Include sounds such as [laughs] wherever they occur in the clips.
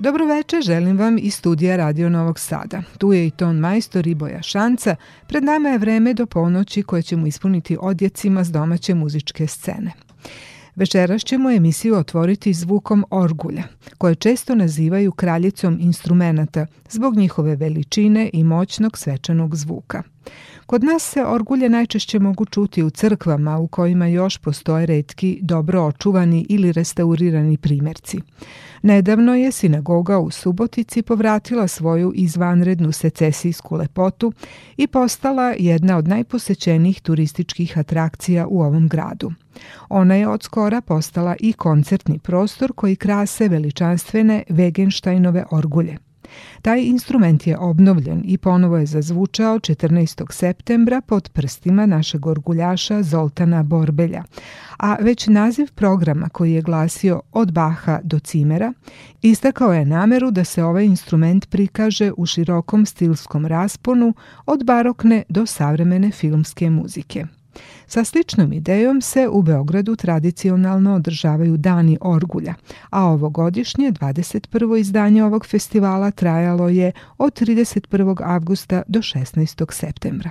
Dobro veče, želim vam iz studija Radio Novog Sada. Tu je i ton majstor Riboja Šanca. Pred nama je vreme do ponoći koje ćemo ispuniti odjecima s domaće muzičke scene. Večeras ćemo emisiju otvoriti zvukom orgulja, koje često nazivaju kraljicom instrumenata zbog njihove veličine i moćnog svečanog zvuka – Kod nas se orgulje najčešće mogu čuti u crkvama u kojima još postoje redki, dobro očuvani ili restaurirani primerci. Nedavno je sinagoga u Subotici povratila svoju izvanrednu secesijsku lepotu i postala jedna od najposećenijih turističkih atrakcija u ovom gradu. Ona je od skora postala i koncertni prostor koji krase veličanstvene Wegensteinove orgulje. Taj instrument je obnovljen i ponovo je zazvučao 14. septembra pod prstima našeg orguljaša Zoltana Borbelja, a već naziv programa koji je glasio Od Baha do Cimera istakao je nameru da se ovaj instrument prikaže u širokom stilskom rasponu od barokne do savremene filmske muzike. Sa sličnom idejom se u Beogradu tradicionalno održavaju dani Orgulja, a ovogodišnje 21. izdanje ovog festivala trajalo je od 31. avgusta do 16. septembra.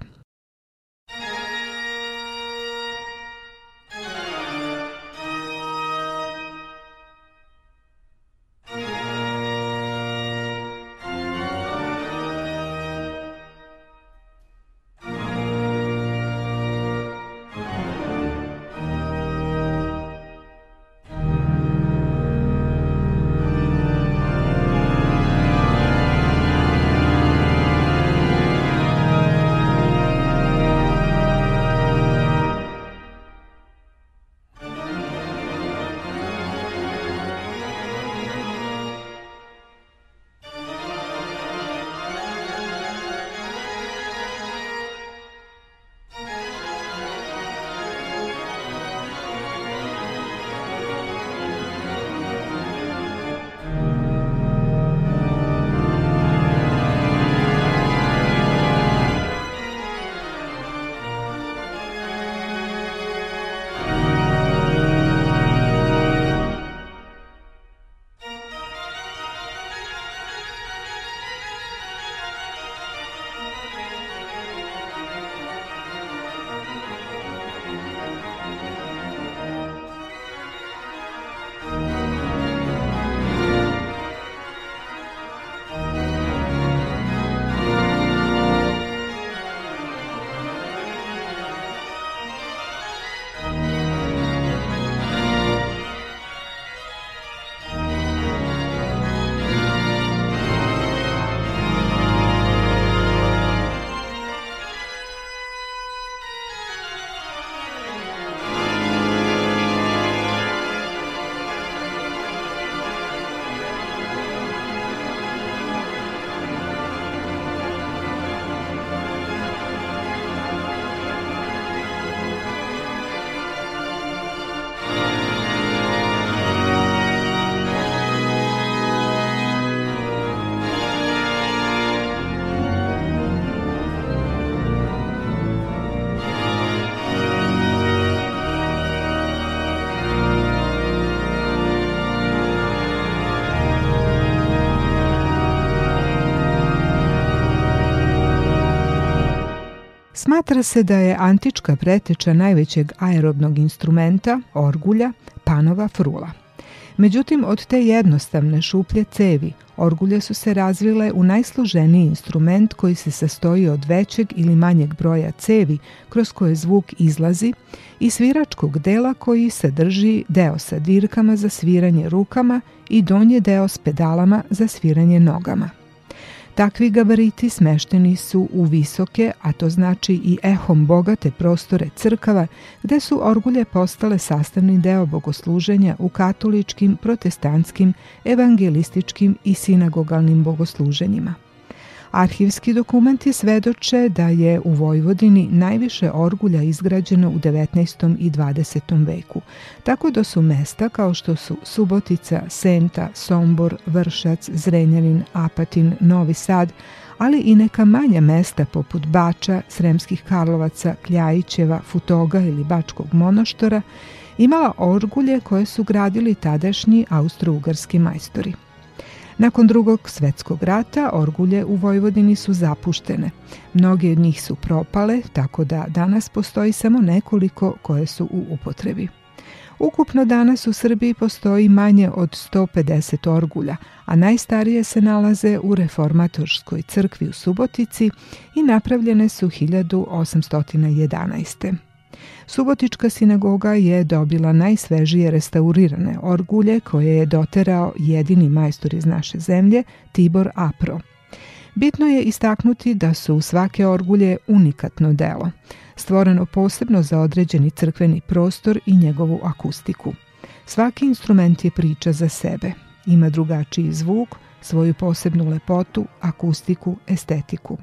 Smatra se da je antička preteča najvećeg aerobnog instrumenta, orgulja, panova frula. Međutim, od te jednostavne šuplje cevi, orgulje su se razvile u najsloženiji instrument koji se sastoji od većeg ili manjeg broja cevi kroz koje zvuk izlazi i sviračkog dela koji sadrži deo sa dirkama za sviranje rukama i donji deo s pedalama za sviranje nogama. Takvi gabariti smešteni su u visoke, a to znači i ehom bogate prostore crkava, gde su orgulje postale sastavni deo bogosluženja u katoličkim, protestantskim, evangelističkim i sinagogalnim bogosluženjima. Arhivski dokumenti svedoče da je u Vojvodini najviše orgulja izgrađeno u 19. i 20. veku, tako da su mesta kao što su Subotica, Senta, Sombor, Vršac, Zrenjanin, Apatin, Novi Sad, ali i neka manja mesta poput Bača, Sremskih Karlovaca, Kljajićeva, Futoga ili Bačkog monoštora, imala orgulje koje su gradili tadašnji austro-ugarski majstori. Nakon drugog svetskog rata orgulje u Vojvodini su zapuštene. Mnoge od njih su propale, tako da danas postoji samo nekoliko koje su u upotrebi. Ukupno danas u Srbiji postoji manje od 150 orgulja, a najstarije se nalaze u reformatorskoj crkvi u Subotici i napravljene su 1811. Subotička sinagoga je dobila najsvežije restaurirane orgulje koje je doterao jedini majstor iz naše zemlje, Tibor Apro. Bitno je istaknuti da su svake orgulje unikatno delo, stvoreno posebno za određeni crkveni prostor i njegovu akustiku. Svaki instrument je priča za sebe, ima drugačiji zvuk, svoju posebnu lepotu, akustiku, estetiku.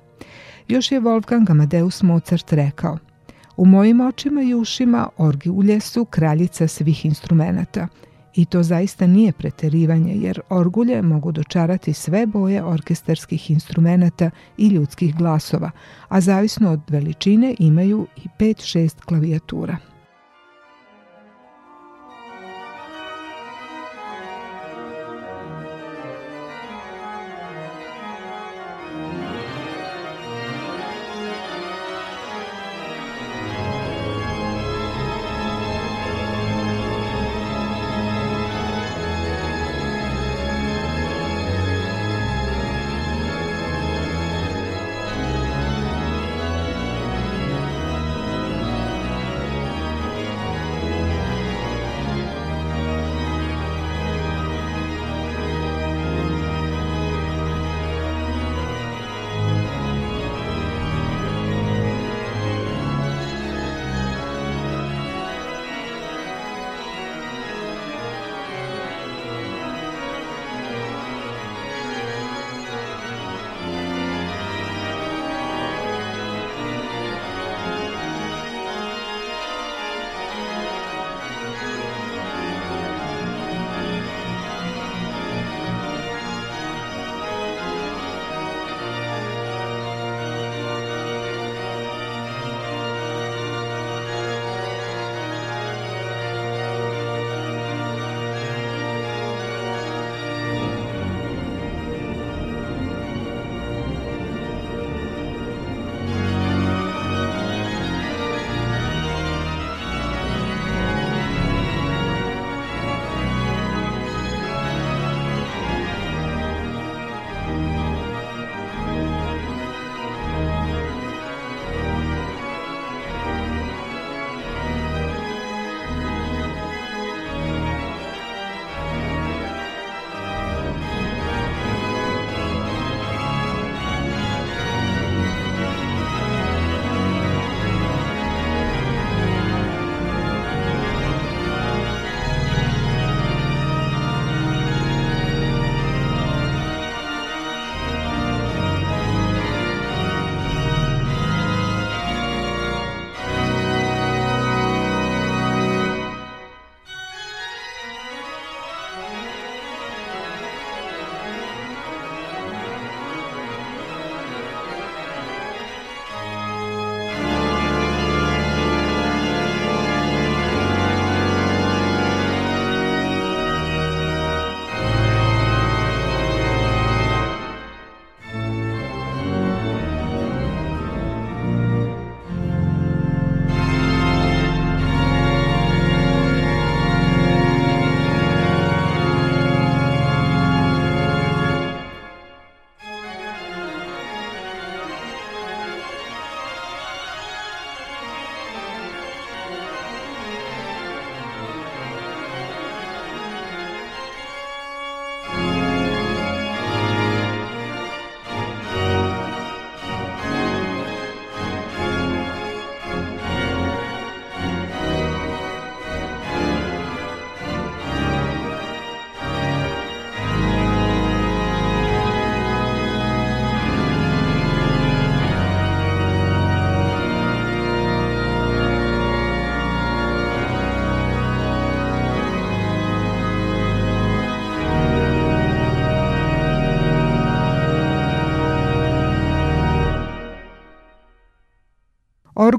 Još je Wolfgang Amadeus Mozart rekao – U mojim očima i ušima orgulje su kraljica svih instrumenta. I to zaista nije preterivanje jer orgulje mogu dočarati sve boje orkestarskih instrumenata i ljudskih glasova, a zavisno od veličine imaju i 5-6 klavijatura.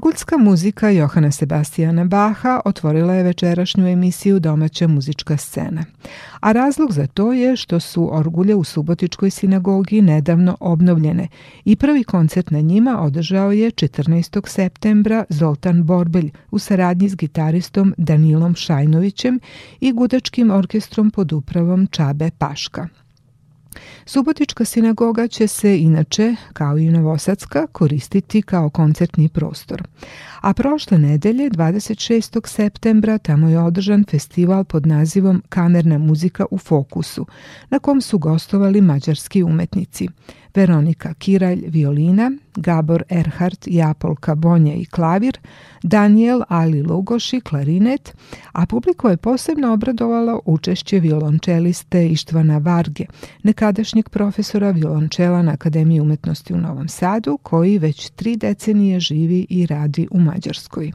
Glagolska muzika Johana Sebastijana Baha otvorila je večerašnju emisiju Domaća muzička scena. A razlog za to je što su orgulje u Subotičkoj sinagogi nedavno obnovljene i prvi koncert na njima održao je 14. septembra Zoltan Borbelj u saradnji s gitaristom Danilom Šajnovićem i gudačkim orkestrom pod upravom Čabe Paška. Subotička sinagoga će se inače, kao i Novosadska, koristiti kao koncertni prostor. A prošle nedelje, 26. septembra, tamo je održan festival pod nazivom Kamerna muzika u fokusu, na kom su gostovali mađarski umetnici. Veronika Kiralj violina, Gabor Erhard Japolka Bonje i klavir, Daniel Ali Lugoši klarinet, a publiko je posebno obradovalo učešće violončeliste Ištvana Varge, nekadašnjeg profesora violončela na Akademiji umetnosti u Novom Sadu, koji već tri decenije živi i radi u Mađarskoj.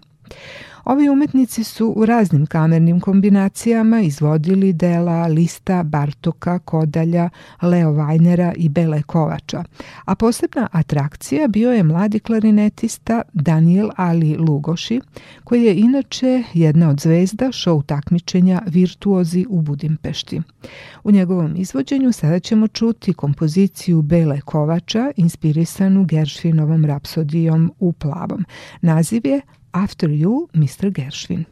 Ovi umetnici su u raznim kamernim kombinacijama izvodili dela Lista, Bartoka, Kodalja, Leo Vajnera i Bele Kovača, a posebna atrakcija bio je mladi klarinetista Daniel Ali Lugoši, koji je inače jedna od zvezda šou takmičenja Virtuozi u Budimpešti. U njegovom izvođenju sada ćemo čuti kompoziciju Bele Kovača inspirisanu Gershvinovom rapsodijom u plavom. Naziv je After you, Mr. Gershwin.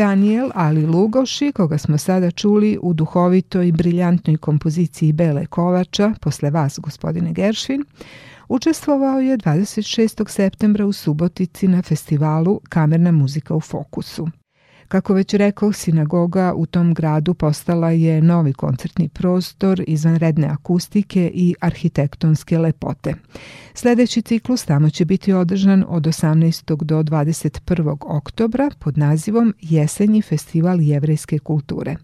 Daniel Ali Lugoši, koga smo sada čuli u duhovitoj i briljantnoj kompoziciji Bele Kovača, posle vas gospodine Geršvin, učestvovao je 26. septembra u Subotici na festivalu Kamerna muzika u fokusu. Kako već rekao, sinagoga u tom gradu postala je novi koncertni prostor izvanredne akustike i arhitektonske lepote. Sledeći ciklus tamo će biti održan od 18. do 21. oktobra pod nazivom Jesenji festival jevrejske kulture.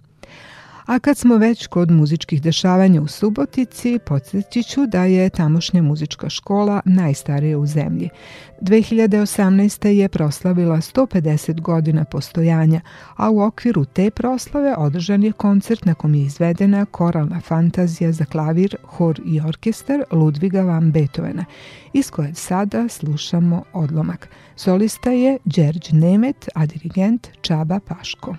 A kad smo već kod muzičkih dešavanja u Subotici, podsjeći ću da je tamošnja muzička škola najstarija u zemlji. 2018. je proslavila 150 godina postojanja, a u okviru te proslave održan je koncert na kom je izvedena koralna fantazija za klavir, hor i orkestar Ludviga van Beethovena, iz koje sada slušamo odlomak. Solista je Đerđ Nemet, a dirigent Čaba Paško.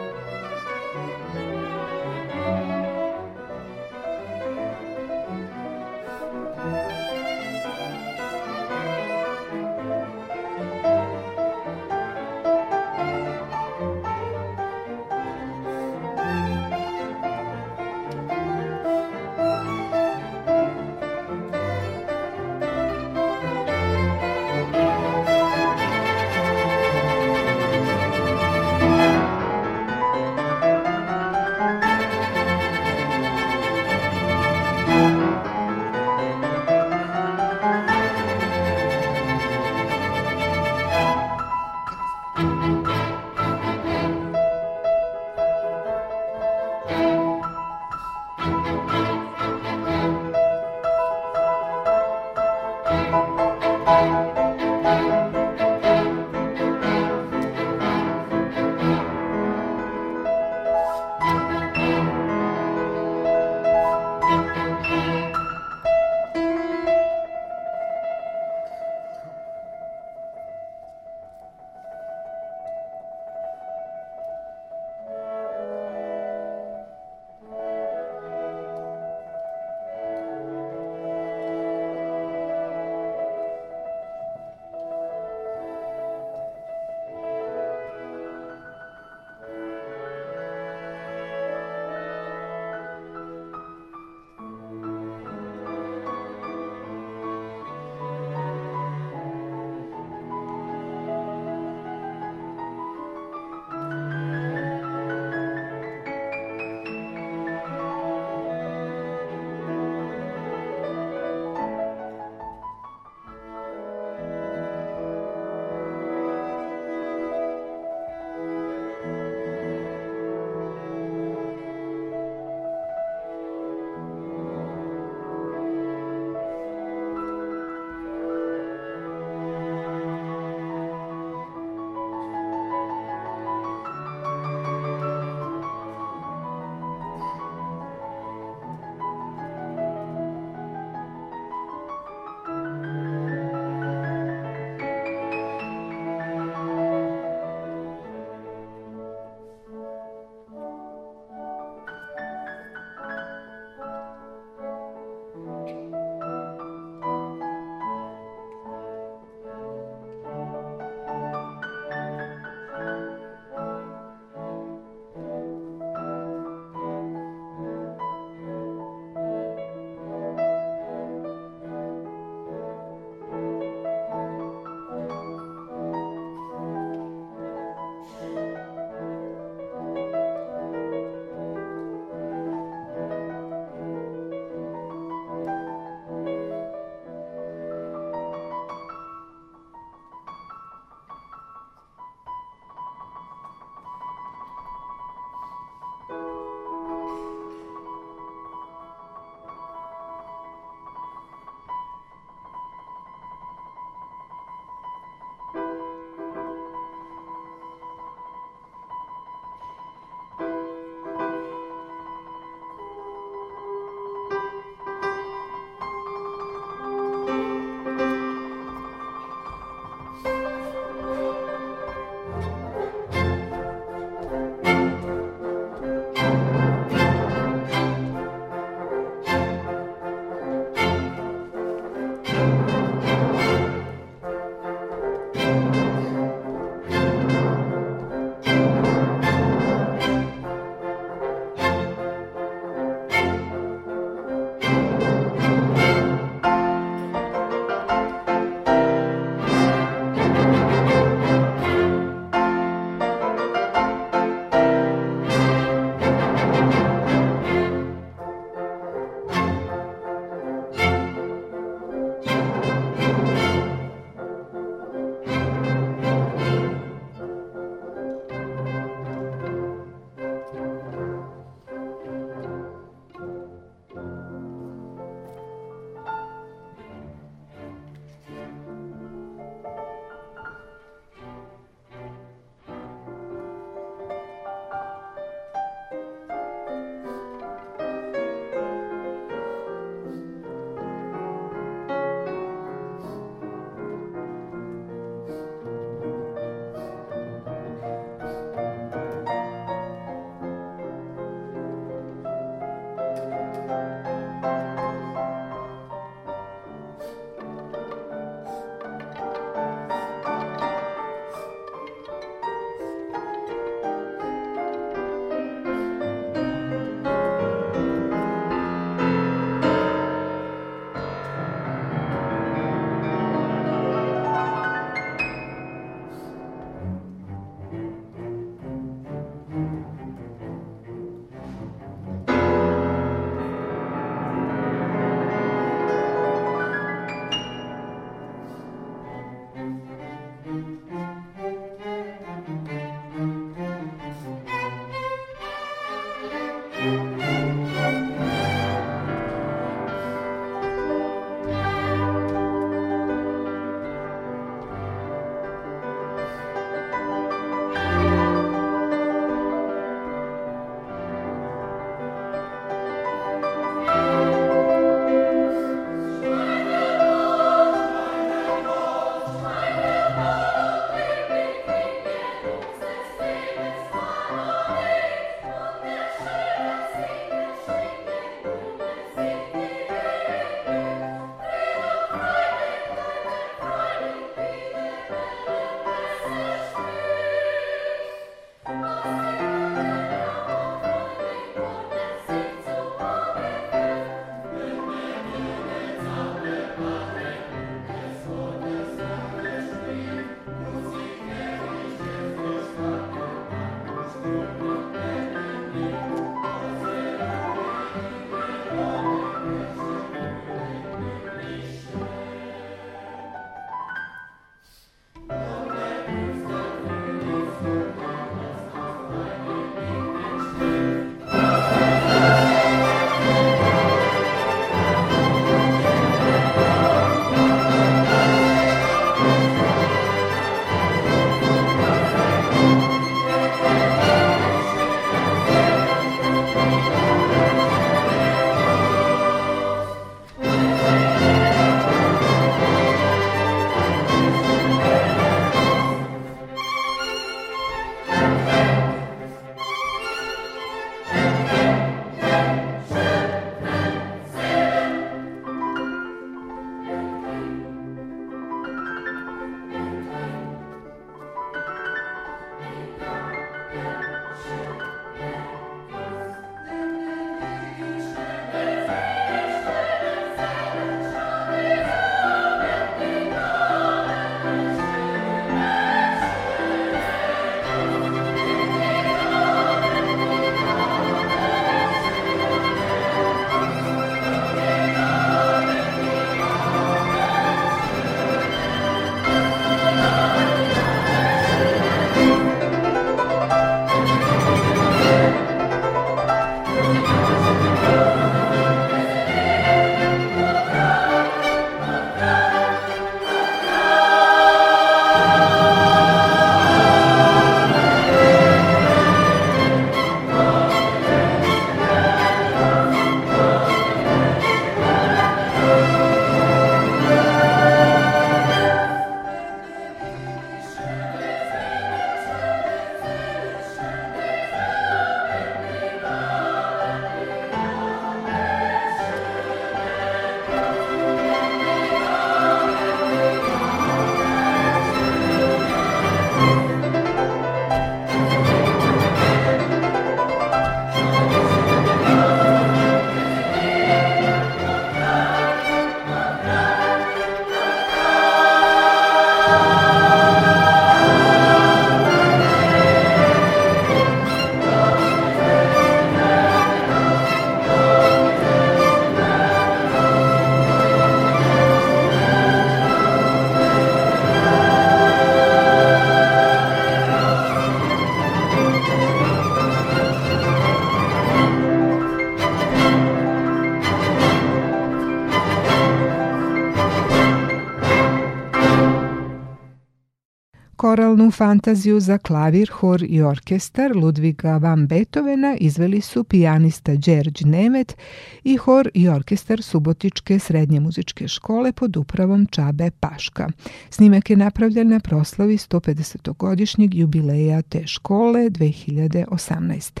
fantaziju za klavir, hor i orkestar Ludviga van Beethovena izveli su pijanista Đerđ Nemet i hor i orkestar Subotičke srednje muzičke škole pod upravom Čabe Paška. Snimak je napravljen na proslavi 150-godišnjeg jubileja te škole 2018.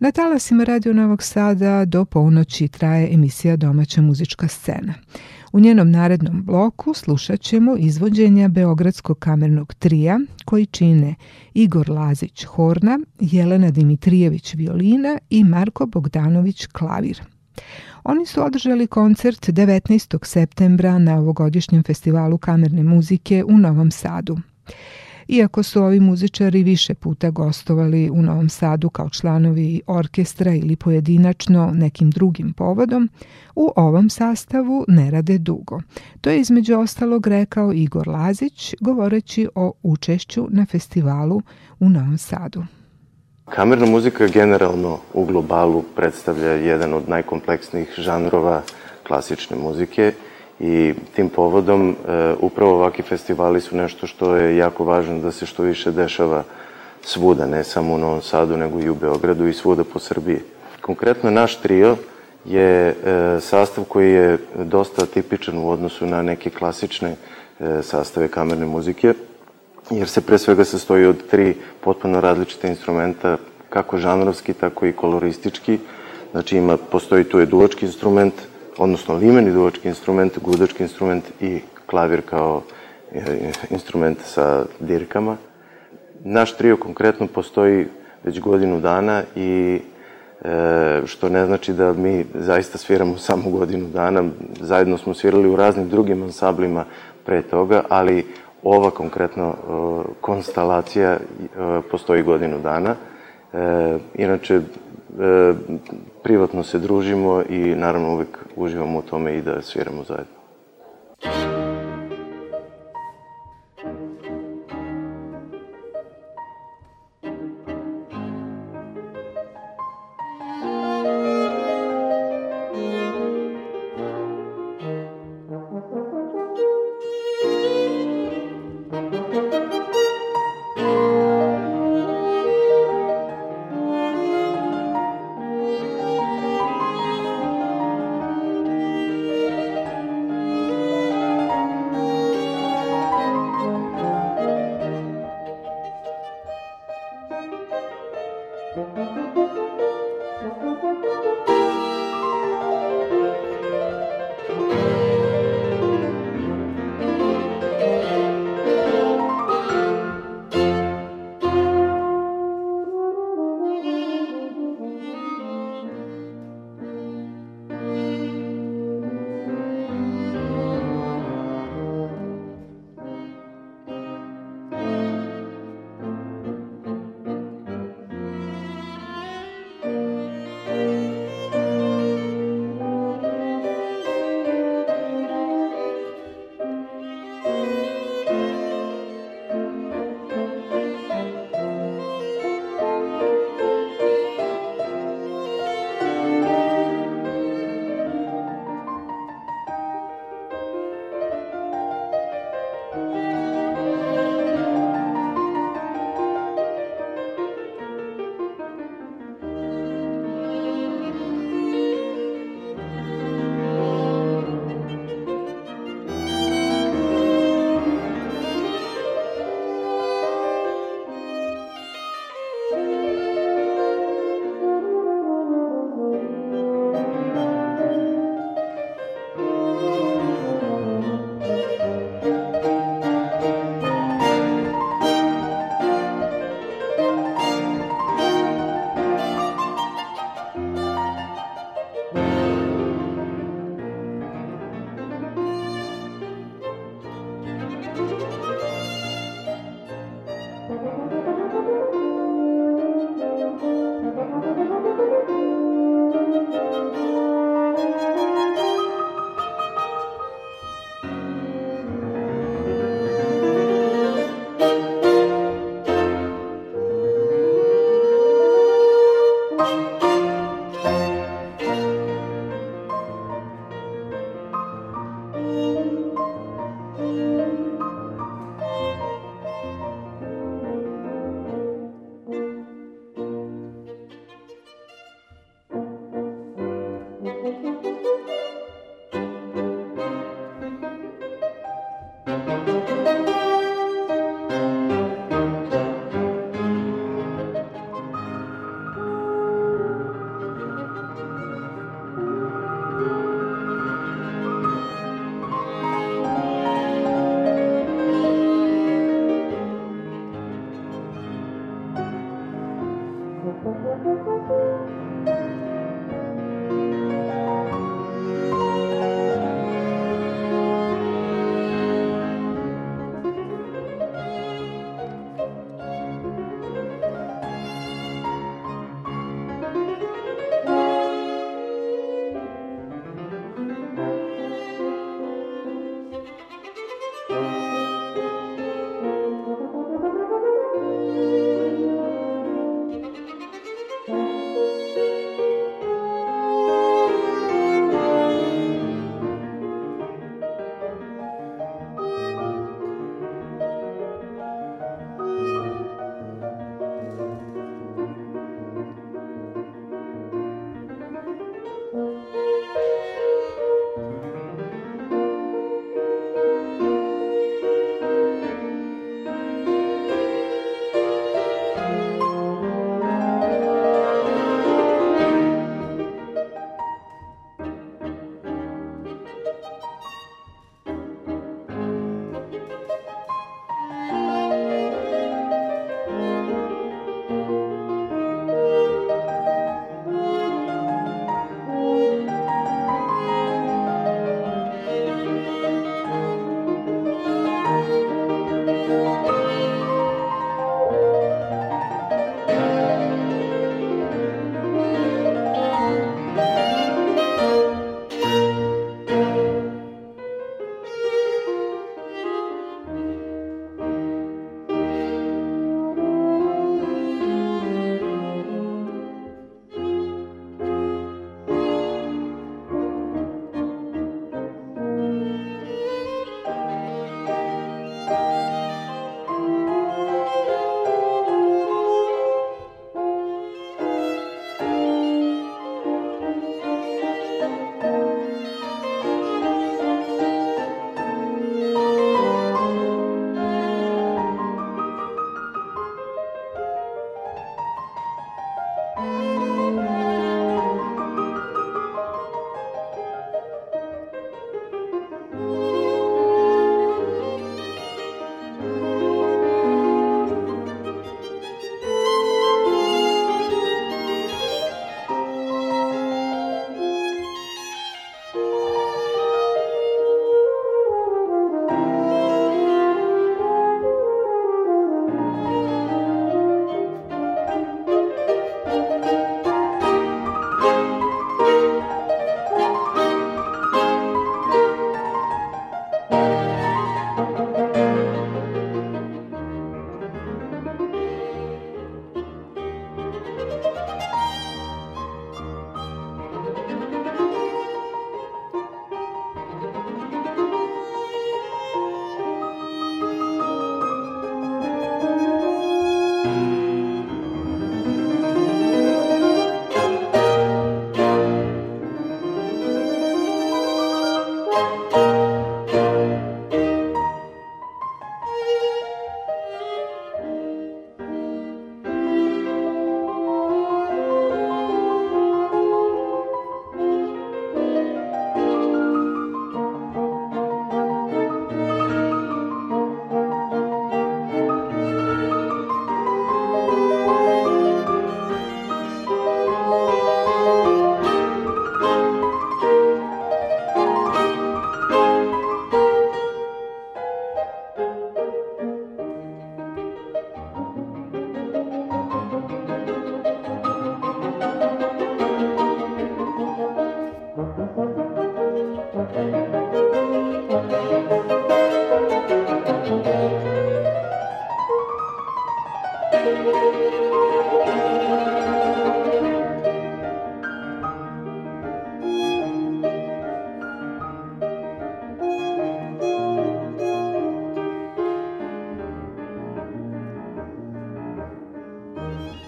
Na talasima Radio Novog Sada do ponoći traje emisija Domaća muzička scena. U njenom narednom bloku slušat ćemo izvođenja Beogradskog kamernog trija koji čine Igor Lazić Horna, Jelena Dimitrijević Violina i Marko Bogdanović Klavir. Oni su održali koncert 19. septembra na ovogodišnjem festivalu kamerne muzike u Novom Sadu. Iako su ovi muzičari više puta gostovali u Novom Sadu kao članovi orkestra ili pojedinačno nekim drugim povodom, u ovom sastavu ne rade dugo. To je između ostalog rekao Igor Lazić govoreći o učešću na festivalu u Novom Sadu. Kamerna muzika generalno u globalu predstavlja jedan od najkompleksnijih žanrova klasične muzike I tim povodom e, upravo ovakvi festivali su nešto što je jako važno da se što više dešava svuda, ne samo u Novom Sadu, nego i u Beogradu i svuda po Srbiji. Konkretno naš trio je e, sastav koji je dosta tipičan u odnosu na neke klasične e, sastave kamerne muzike, jer se pre svega sastoji od tri potpuno različite instrumenta, kako žanrovski, tako i koloristički. Znači ima, postoji tu je duvački instrument, odnosno limeni duvački instrument, gudački instrument i klavir kao e, instrument sa dirkama. Naš trio konkretno postoji već godinu dana i e, što ne znači da mi zaista sviramo [laughs] samo godinu dana. Zajedno smo svirali u raznim drugim ansablima pre toga, ali ova konkretno e, konstalacija e, postoji godinu dana. E, inače, e, privatno se družimo i naravno uvek uživamo u tome i da sviramo zajedno.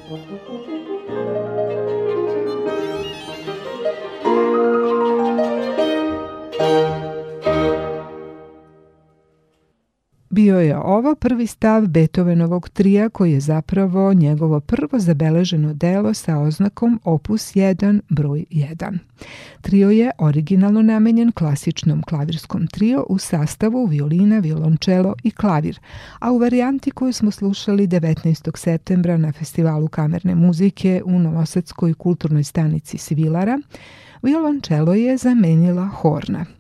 Música Bio je ovo prvi stav Beethovenovog trija koji je zapravo njegovo prvo zabeleženo delo sa oznakom opus 1 broj 1. Trio je originalno namenjen klasičnom klavirskom trio u sastavu violina, violončelo i klavir, a u varijanti koju smo slušali 19. septembra na Festivalu kamerne muzike u Novosadskoj kulturnoj stanici Svilara, violončelo je zamenila horna –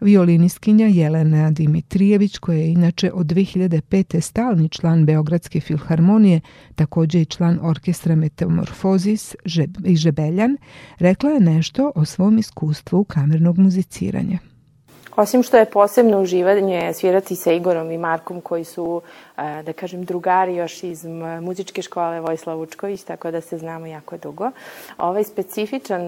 Violinistkinja Jelena Dimitrijević, koja je inače od 2005. stalni član Beogradske filharmonije, takođe i član orkestra Metamorfozis i Žebeljan, rekla je nešto o svom iskustvu kamernog muziciranja. Osim što je posebno uživanje svirati sa Igorom i Markom koji su, e, da kažem, drugari još iz muzičke škole Vojislav Učković, tako da se znamo jako dugo. Ovaj specifičan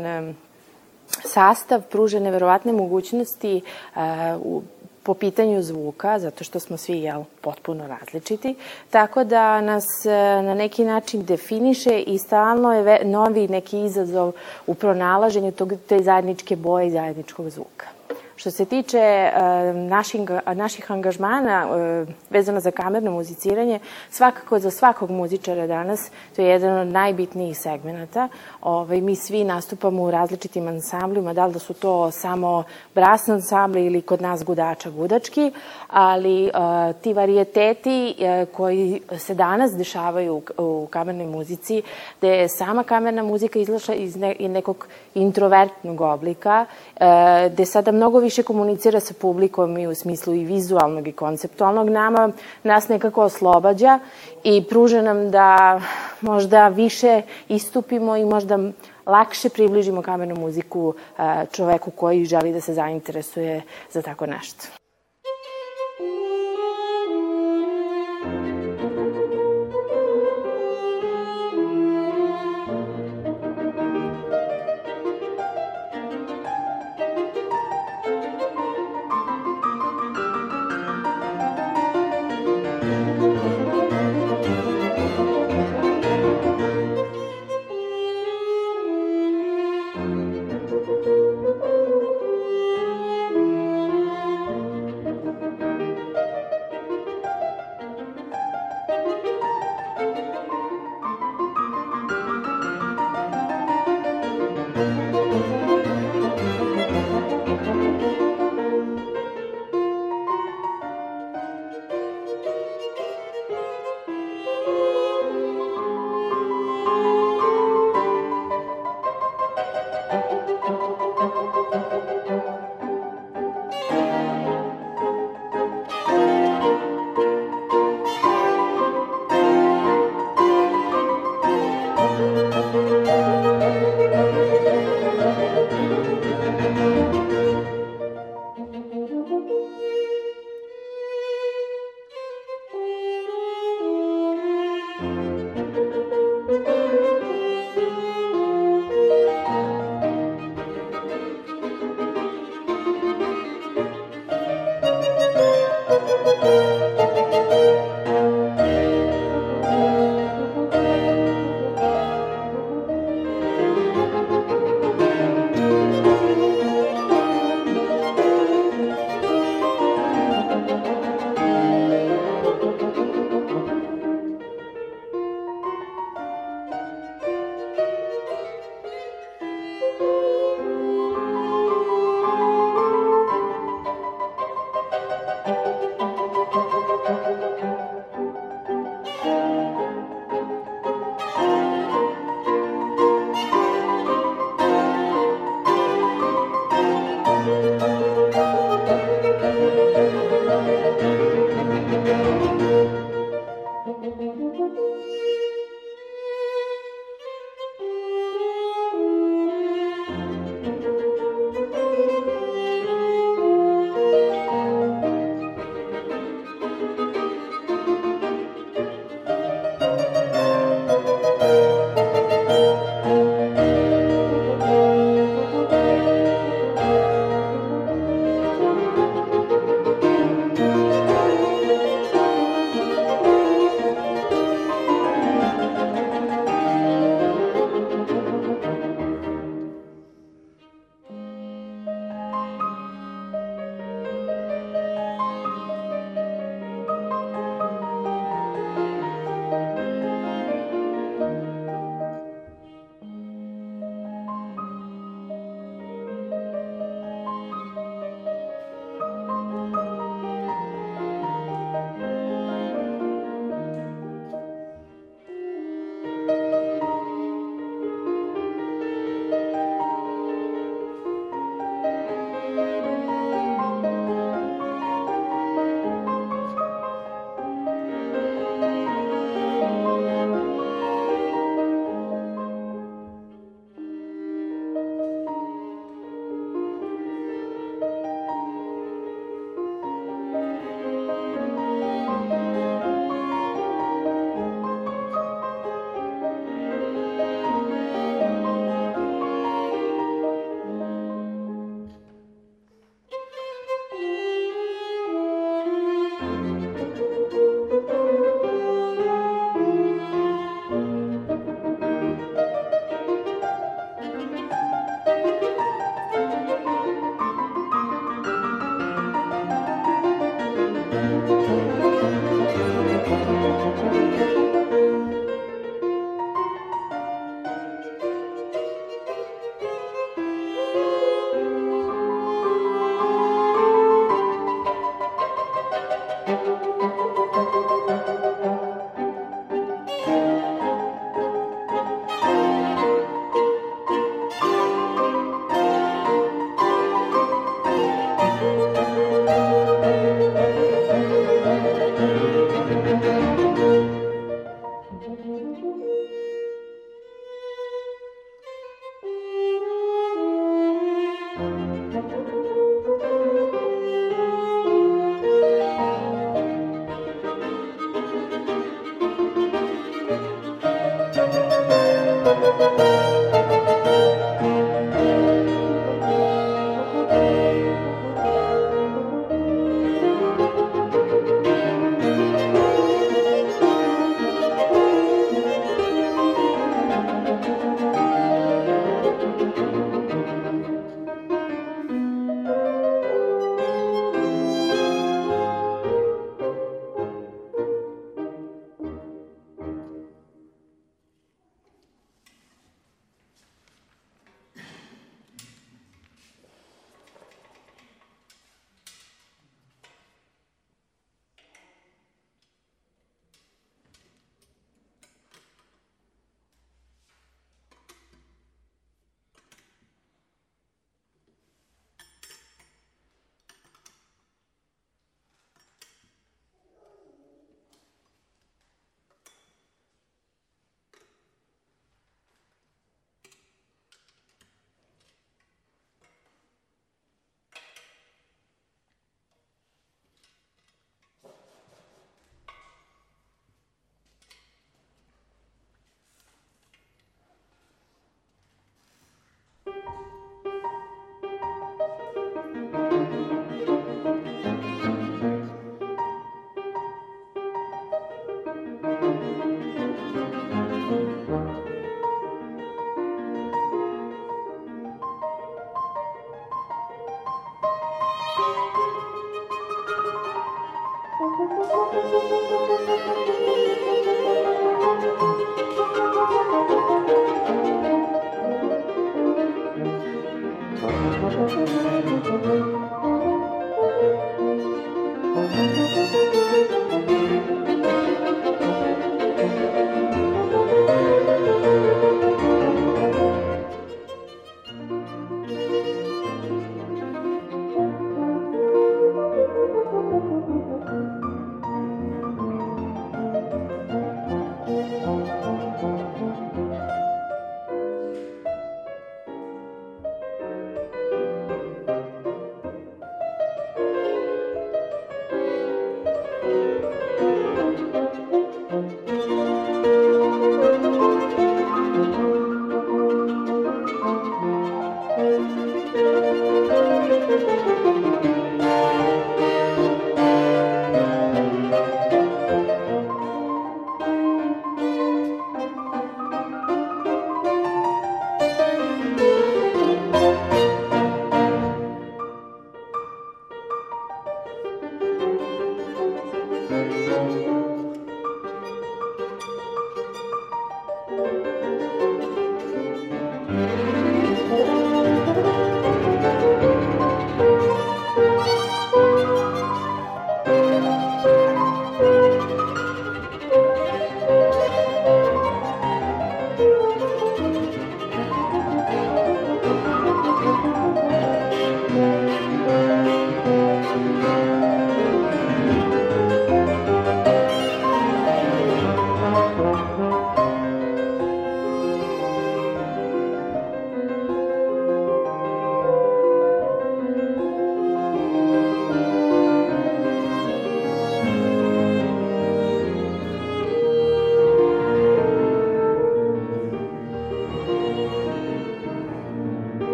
sastav pruža neverovatne mogućnosti uh, u po pitanju zvuka, zato što smo svi jel, potpuno različiti, tako da nas e, na neki način definiše i stalno je novi neki izazov u pronalaženju tog, te zajedničke boje i zajedničkog zvuka. Što se tiče e, naših, naših angažmana e, vezano za kamerno muziciranje, svakako za svakog muzičara danas to je jedan od najbitnijih segmenta. Ovaj, mi svi nastupamo u različitim ansamblima, da li da su to samo brasne ansambli ili kod nas gudača gudački, ali e, ti varijeteti koji se danas dešavaju u kamernoj muzici, gde je sama kamerna muzika izlašla iz nekog introvertnog oblika, gde sada mnogo više komunicira sa publikom i u smislu i vizualnog i konceptualnog, nama, nas nekako oslobađa i pruža nam da možda više istupimo i možda lakše približimo kamernu muziku čoveku koji želi da se zainteresuje za tako nešto.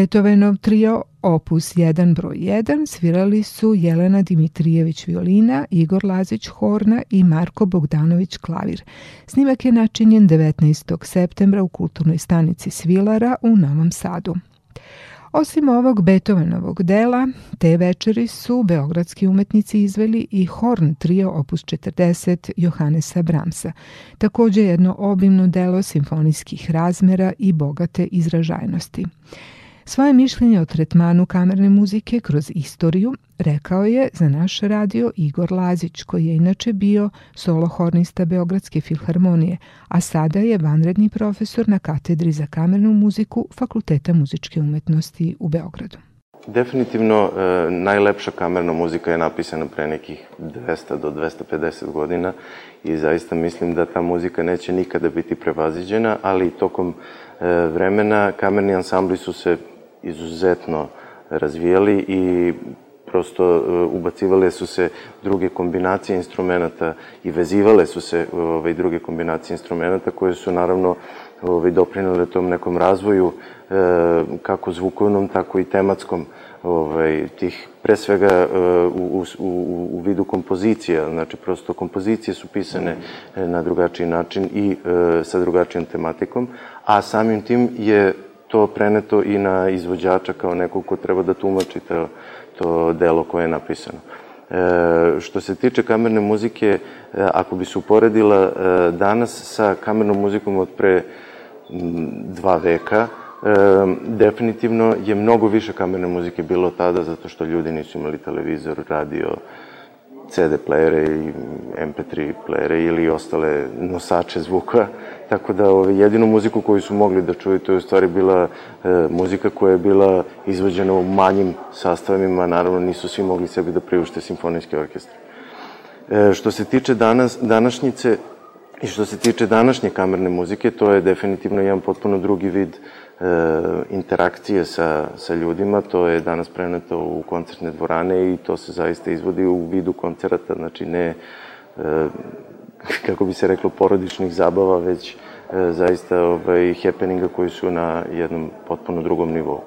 Beethovenov trio opus 1 broj 1 svirali su Jelena Dimitrijević violina, Igor Lazić horna i Marko Bogdanović klavir. Snimak je načinjen 19. septembra u kulturnoj stanici Svilara u Novom Sadu. Osim ovog Beethovenovog dela, te večeri su beogradski umetnici izveli i Horn trio opus 40 Johanesa Bramsa, takođe jedno obimno delo simfonijskih razmera i bogate izražajnosti. Svoje mišljenje o tretmanu kamerne muzike kroz istoriju rekao je za naš radio Igor Lazić, koji je inače bio solo hornista Beogradske filharmonije, a sada je vanredni profesor na katedri za kamernu muziku Fakulteta muzičke umetnosti u Beogradu. Definitivno e, najlepša kamerna muzika je napisana pre nekih 200 do 250 godina i zaista mislim da ta muzika neće nikada biti prevaziđena, ali tokom e, vremena kamerni ansambli su se izuzetno razvijali i prosto e, ubacivale su se druge kombinacije instrumenta i vezivale su se ovaj, druge kombinacije instrumenta koje su naravno ovaj, doprinale tom nekom razvoju e, kako zvukovnom, tako i tematskom ovaj, tih, pre svega e, u, u, u vidu kompozicija, znači prosto kompozicije su pisane na drugačiji način i sa drugačijom tematikom, a samim tim je to preneto i na izvođača kao nekog ko treba da tumači to, to delo koje je napisano. E, što se tiče kamerne muzike, e, ako bi se uporedila e, danas sa kamernom muzikom od pre mm, dva veka, e, definitivno je mnogo više kamerne muzike bilo tada zato što ljudi nisu imali televizor, radio, CD playere i MP3 playere ili ostale nosače zvuka Tako da ovaj, jedinu muziku koju su mogli da čuju, to je u stvari bila e, muzika koja je bila izvođena u manjim sastavima, naravno nisu svi mogli sebi da priušte simfonijski orkestar. E, što se tiče danas, današnjice i što se tiče današnje kamerne muzike, to je definitivno jedan potpuno drugi vid e, interakcije sa, sa ljudima, to je danas preneto u koncertne dvorane i to se zaista izvodi u vidu koncerata, znači ne e, kako bi se reklo, porodičnih zabava, već e, zaista ovaj, happeninga koji su na jednom potpuno drugom nivou.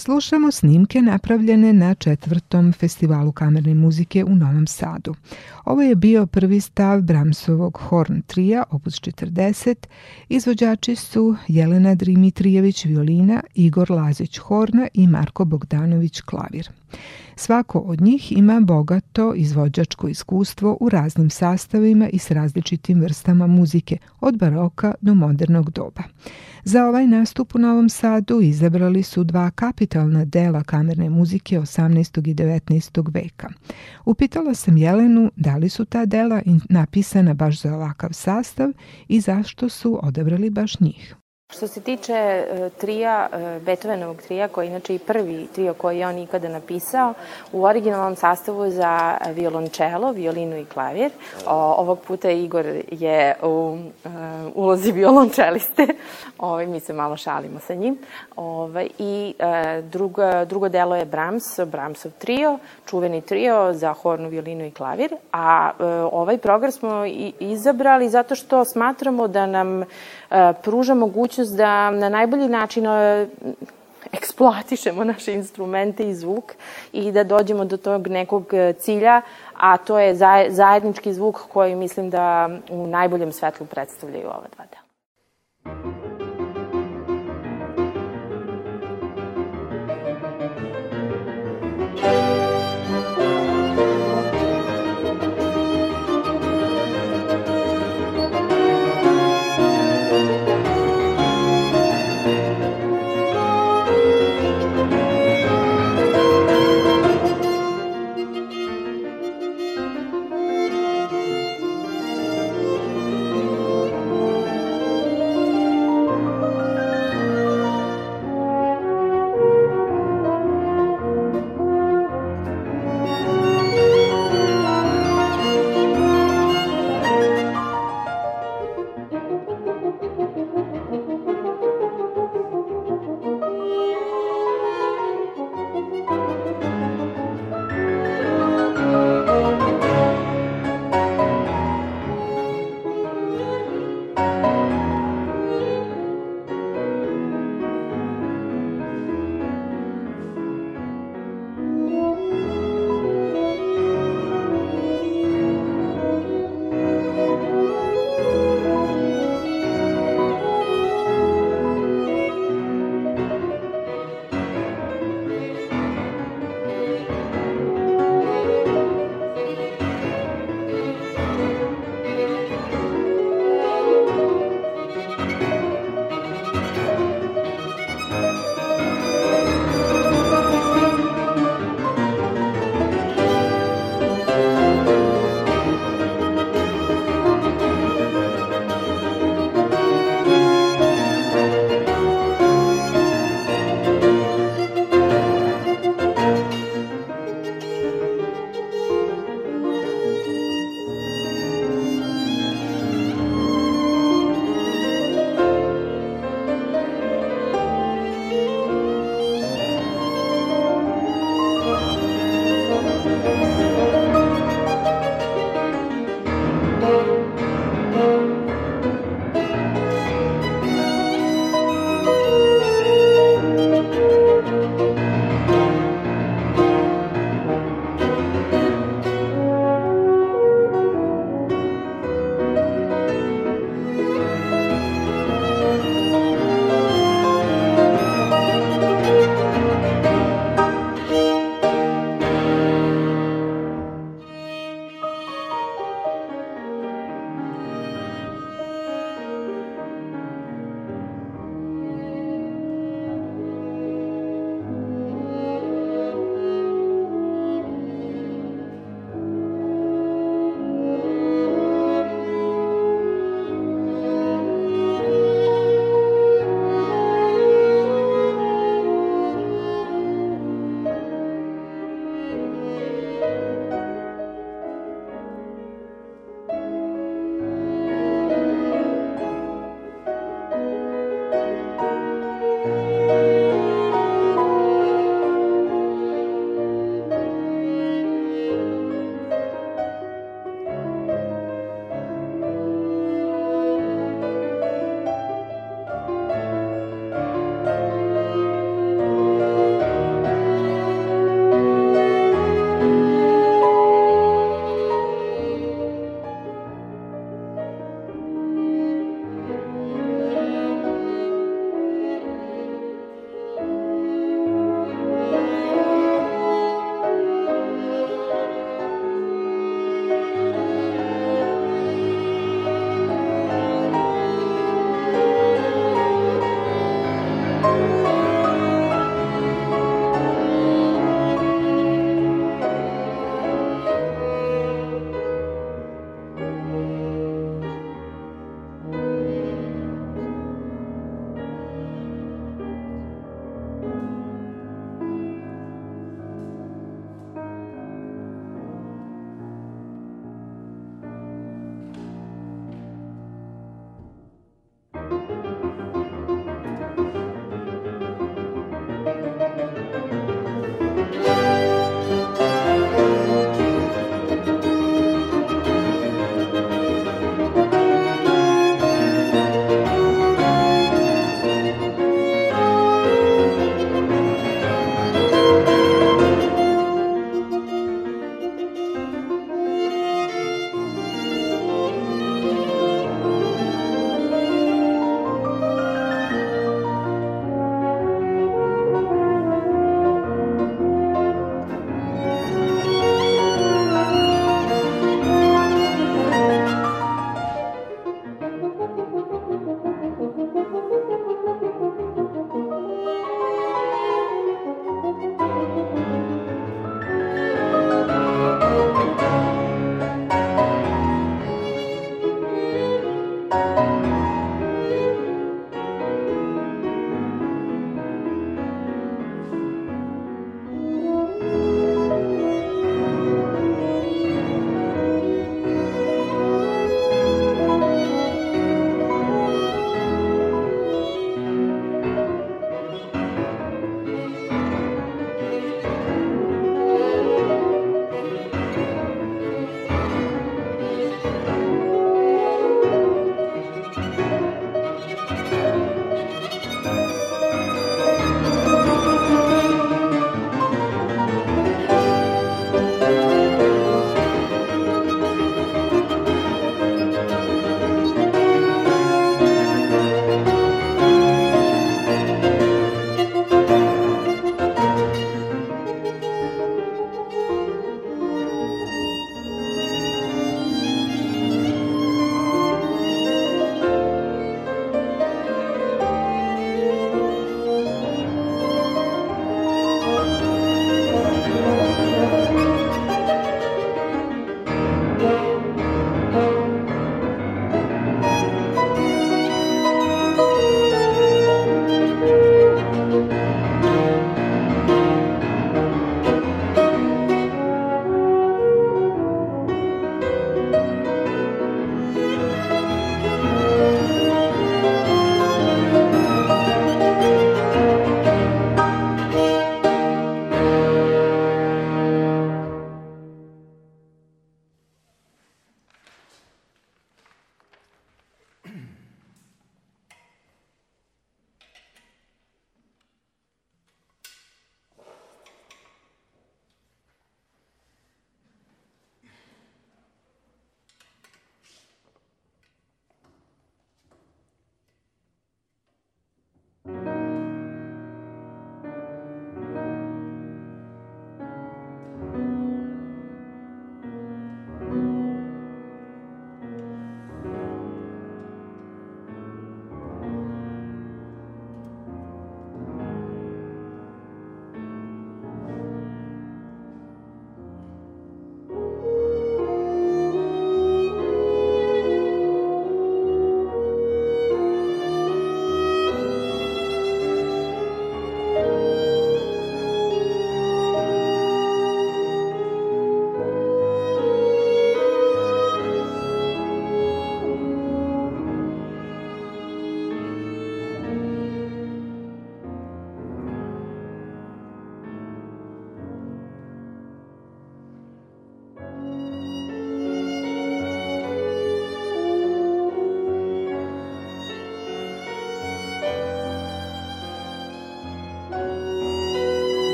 Slušamo snimke napravljene na četvrtom festivalu kamerne muzike u Novom Sadu. Ovo je bio prvi stav Bramsovog Horn trija, opus 40. Izvođači su Jelena Dimitrijević violina, Igor Lazić horna i Marko Bogdanović klavir. Svako od njih ima bogato izvođačko iskustvo u raznim sastavima i s različitim vrstama muzike, od baroka do modernog doba. Za ovaj nastup u Novom Sadu izabrali su dva kapitalna dela kamerne muzike 18. i 19. veka. Upitala sam Jelenu da li su ta dela napisana baš za ovakav sastav i zašto su odabrali baš njih. Što se tiče e, trija, e, Beethovenovog trija, koji je inače i prvi trio koji je on ikada napisao, u originalnom sastavu za violončelo, violinu i klavir. O, ovog puta Igor je u e, ulozi violončeliste. [laughs] Ovo, ovaj, mi se malo šalimo sa njim. Ovo, ovaj, I drugo, drugo delo je Brahms, Brahmsov trio, čuveni trio za hornu, violinu i klavir. A ovaj program smo izabrali zato što smatramo da nam pruža mogućnost da na najbolji način e, eksploatišemo naše instrumente i zvuk i da dođemo do tog nekog e, cilja, a to je zajednički zvuk koji mislim da u najboljem svetlu predstavljaju ova dva dela. Thank you.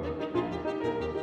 thank you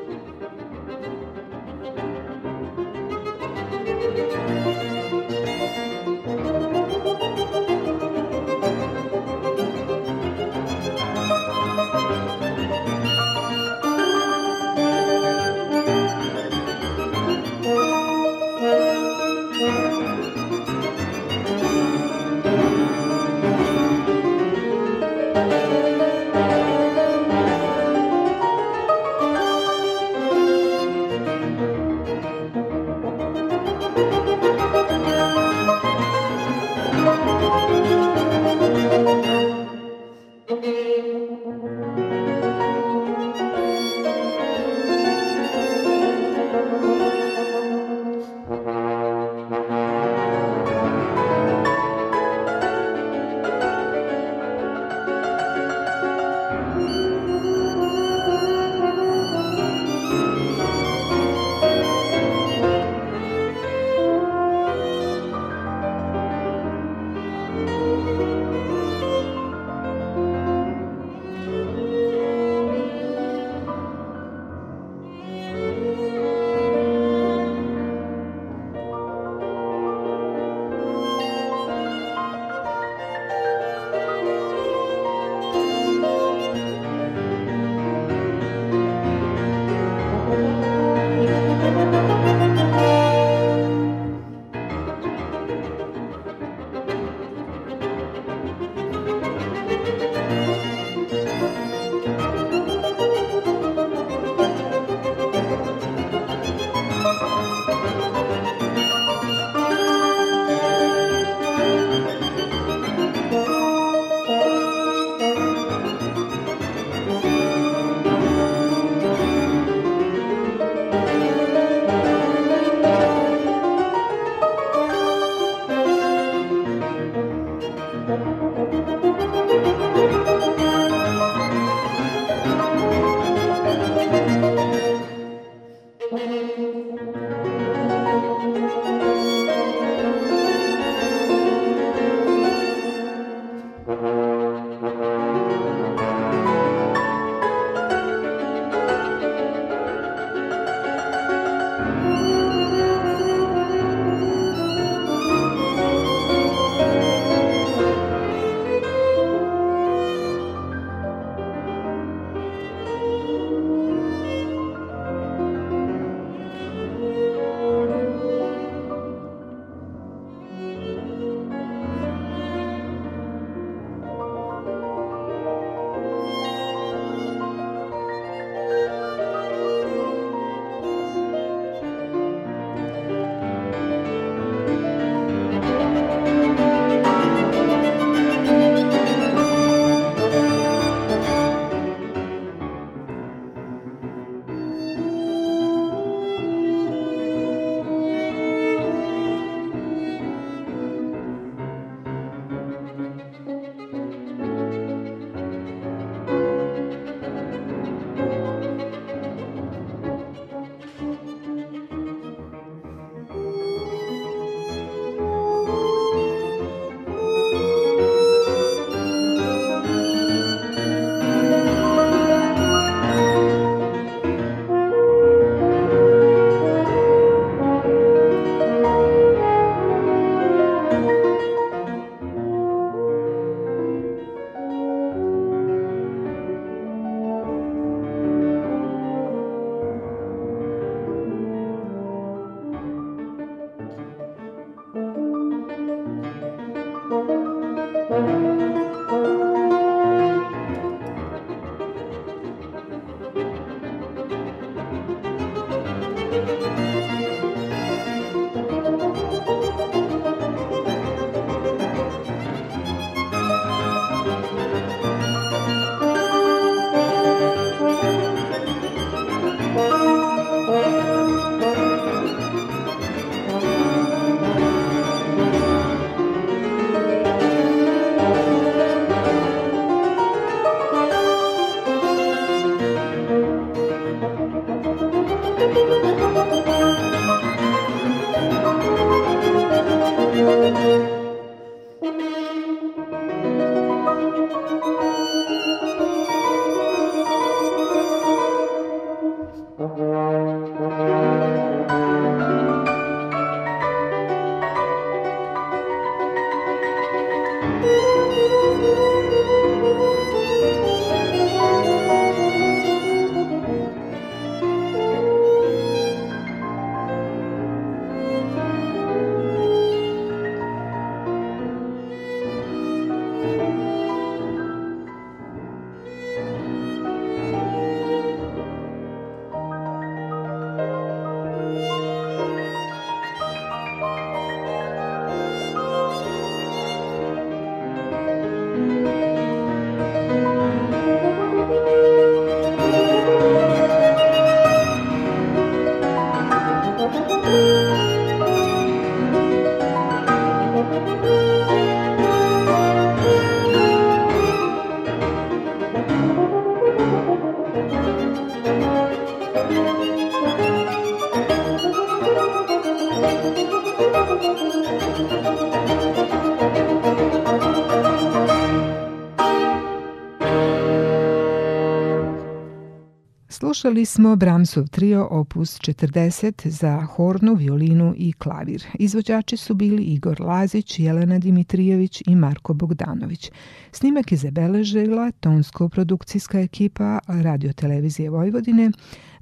Slušali smo Bramsov trio opus 40 za hornu, violinu i klavir. Izvođači su bili Igor Lazić, Jelena Dimitrijević i Marko Bogdanović. Snimak je zabeležila tonsko-produkcijska ekipa Radio Televizije Vojvodine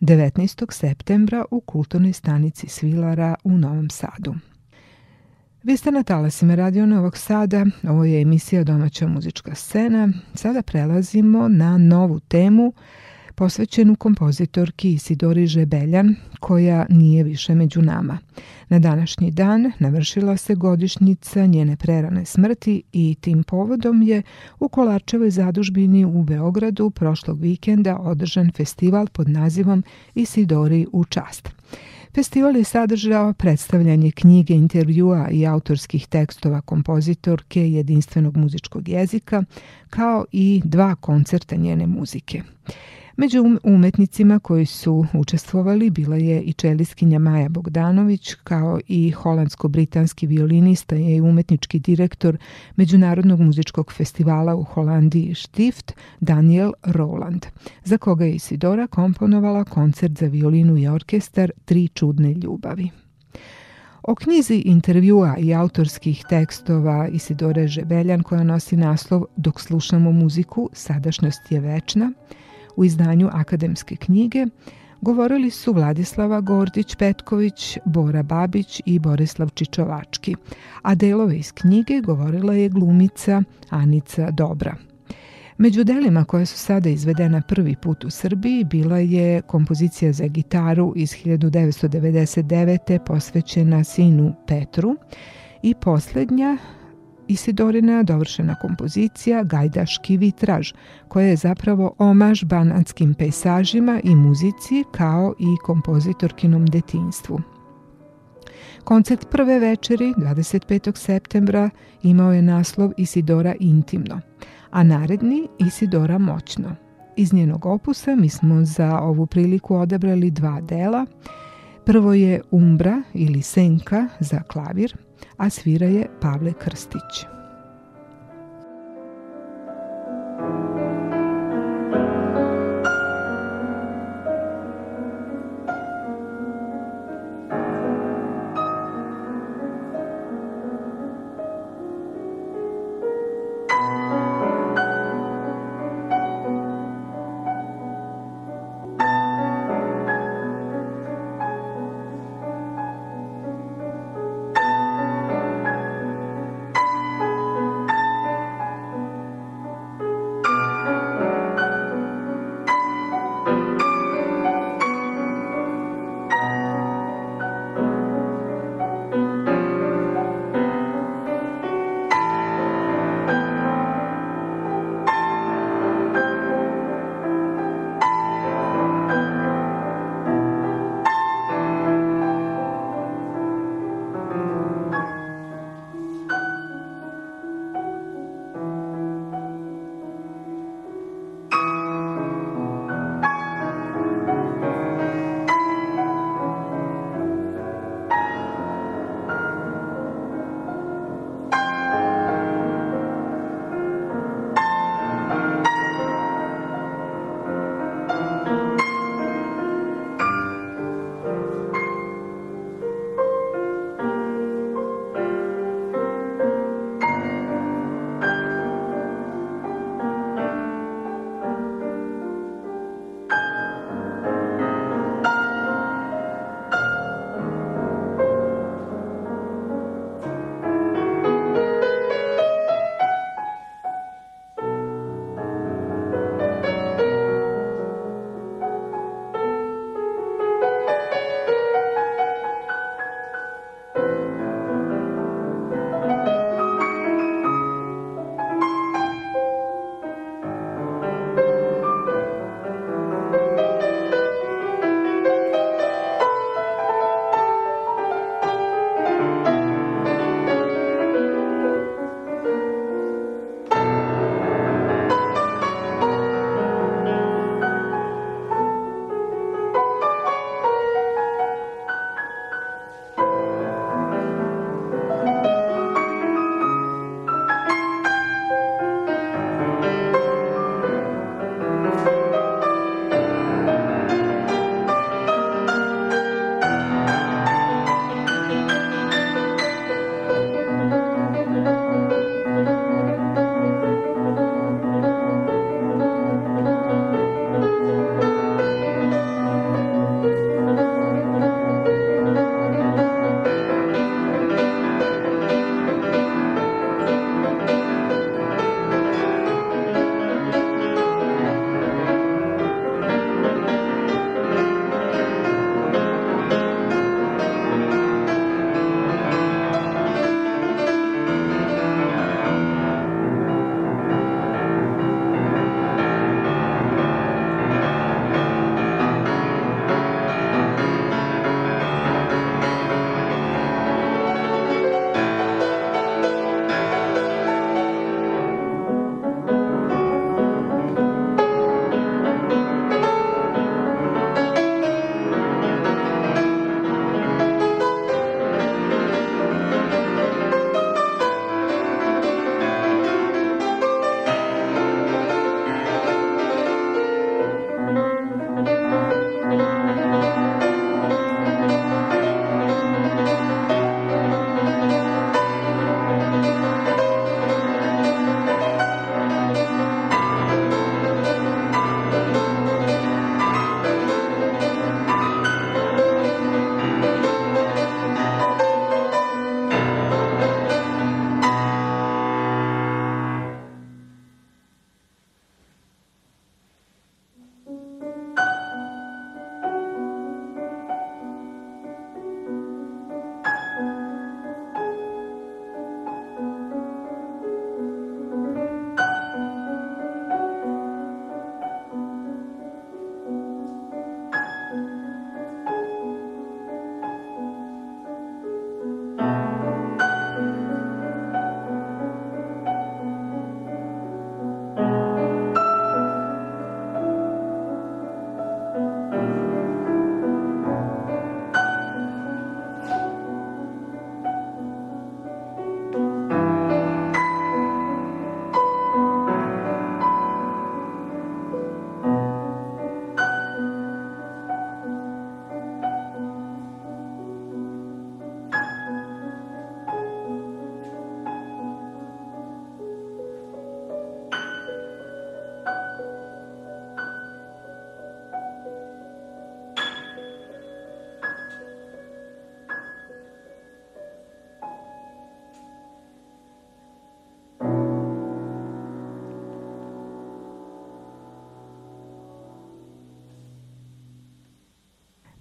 19. septembra u kulturnoj stanici Svilara u Novom Sadu. Vi ste na talasima Radio Novog Sada, ovo je emisija Domaća muzička scena. Sada prelazimo na novu temu – posvećenu kompozitorki Isidori Žebeljan, koja nije više među nama. Na današnji dan navršila se godišnjica njene prerane smrti i tim povodom je u Kolačevoj zadužbini u Beogradu prošlog vikenda održan festival pod nazivom Isidori u čast. Festival je sadržao predstavljanje knjige, intervjua i autorskih tekstova kompozitorke jedinstvenog muzičkog jezika, kao i dva koncerta njene muzike. Među um-, umetnicima koji su učestvovali bila je i čeliskinja Maja Bogdanović, kao i holandsko-britanski violinista i umetnički direktor Međunarodnog muzičkog festivala u Holandiji Stift Daniel Roland, za koga je Isidora komponovala koncert za violinu i orkestar Tri čudne ljubavi. O knjizi intervjua i autorskih tekstova Isidore Žebeljan koja nosi naslov Dok slušamo muziku, sadašnjost je večna – u izdanju akademske knjige govorili su Vladislava Gordić-Petković, Bora Babić i Borislav Čičovački, a delove iz knjige govorila je glumica Anica Dobra. Među delima koja su sada izvedena prvi put u Srbiji bila je kompozicija za gitaru iz 1999. posvećena sinu Petru i poslednja Isidorina dovršena kompozicija Gajdaški vitraž, koja je zapravo omaž banatskim pejsažima i muzici kao i kompozitorkinom detinjstvu. Koncert prve večeri, 25. septembra, imao je naslov Isidora intimno, a naredni Isidora moćno. Iz njenog opusa mi smo za ovu priliku odabrali dva dela. Prvo je Umbra ili Senka za klavir, a svira je Pavle Krstić.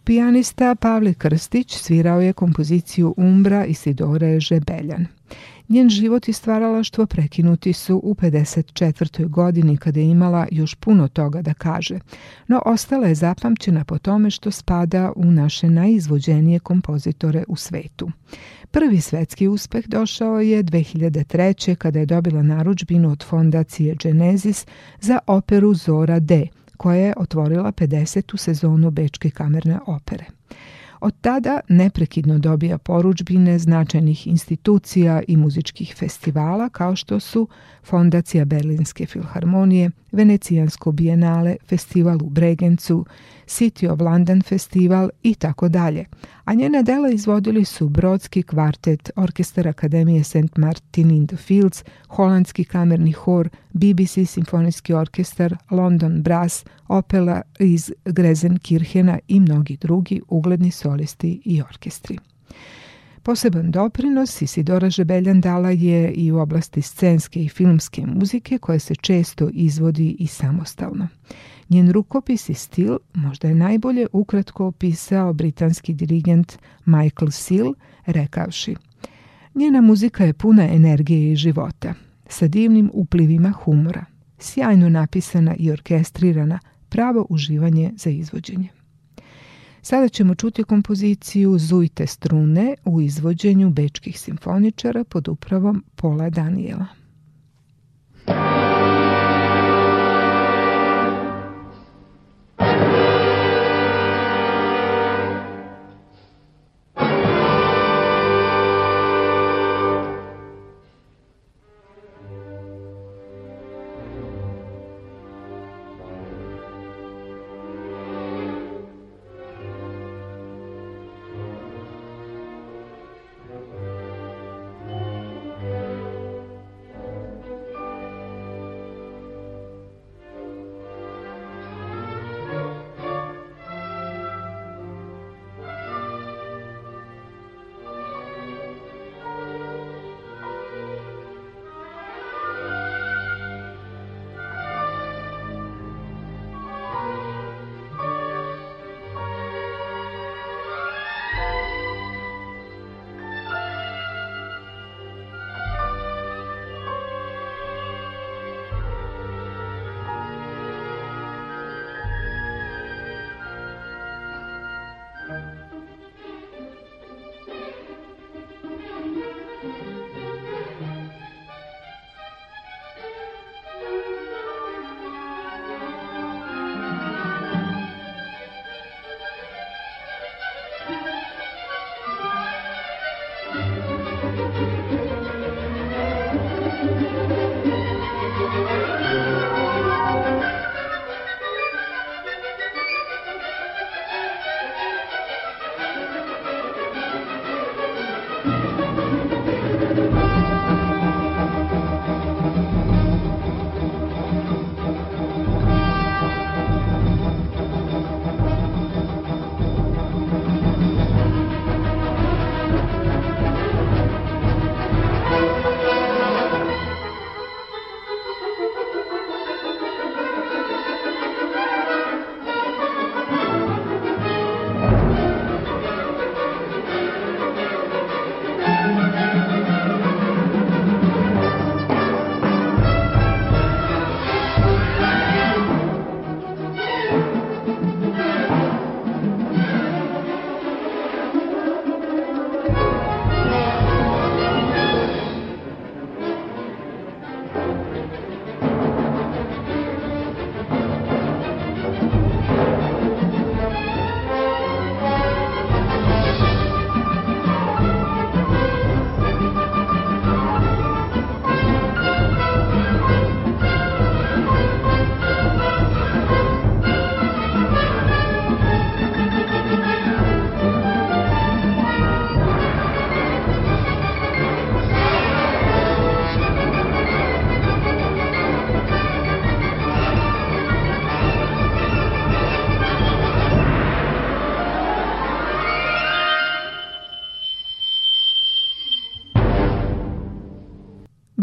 Pijanista Pavle Krstić svirao je kompoziciju Umbra Isidore Žebeljan. Njen život i stvaralaštvo prekinuti su u 54. godini kada je imala još puno toga da kaže, no ostala je zapamćena po tome što spada u naše najizvođenije kompozitore u svetu. Prvi svetski uspeh došao je 2003. kada je dobila naručbinu od fondacije Genesis za operu Zora D, koja je otvorila 50. sezonu Bečke kamerne opere. Od tada neprekidno dobija poručbine značajnih institucija i muzičkih festivala kao što su Fondacija Berlinske filharmonije, Venecijansko bijenale, festival u Bregencu, City of London festival i tako dalje. A njena dela izvodili su Brodski kvartet, Orkestar Akademije St. Martin in the Fields, Holandski kamerni hor, BBC Simfonijski orkestar, London Brass, opela iz Grezenkirhena i mnogi drugi ugledni solisti i orkestri. Poseban doprinos Isidora Žebeljan dala je i u oblasti scenske i filmske muzike koja se često izvodi i samostalno. Njen rukopis i stil možda je najbolje ukratko opisao britanski dirigent Michael Seal rekavši Njena muzika je puna energije i života, sa divnim uplivima humora, sjajno napisana i orkestrirana, pravo uživanje za izvođenje. Sada ćemo čuti kompoziciju Zujte strune u izvođenju bečkih simfoničara pod upravom Pola Danijela.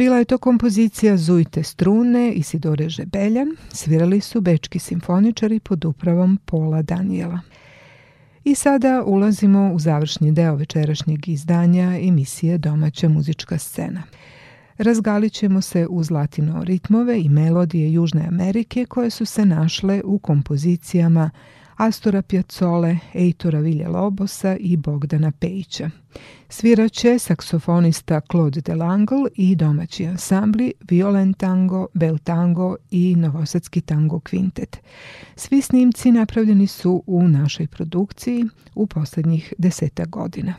Bila je to kompozicija Zujte strune i Sidore Žebelja, svirali su bečki simfoničari pod upravom Pola Danijela. I sada ulazimo u završni deo večerašnjeg izdanja emisije Domaća muzička scena. Razgalit ćemo se uz latino ritmove i melodije Južne Amerike koje su se našle u kompozicijama Astora Piazzole, Eitora Vilje Lobosa i Bogdana Pejića. Sviraće saksofonista Claude Delangle i domaći ansambli Violent tango, Bel tango i Novosadski tango Quintet. Svi snimci napravljeni su u našoj produkciji u poslednjih deseta godina.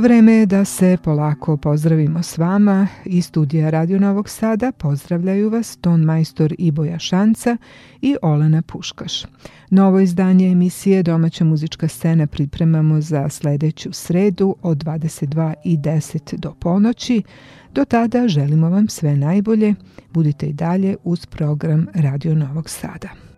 Vreme je da se polako pozdravimo s vama i studija Radio Novog Sada pozdravljaju vas ton majstor Iboja Šanca i Olena Puškaš. Novo izdanje emisije Domaća muzička scena pripremamo za sledeću sredu od 22.10 do ponoći. Do tada želimo vam sve najbolje. Budite i dalje uz program Radio Novog Sada.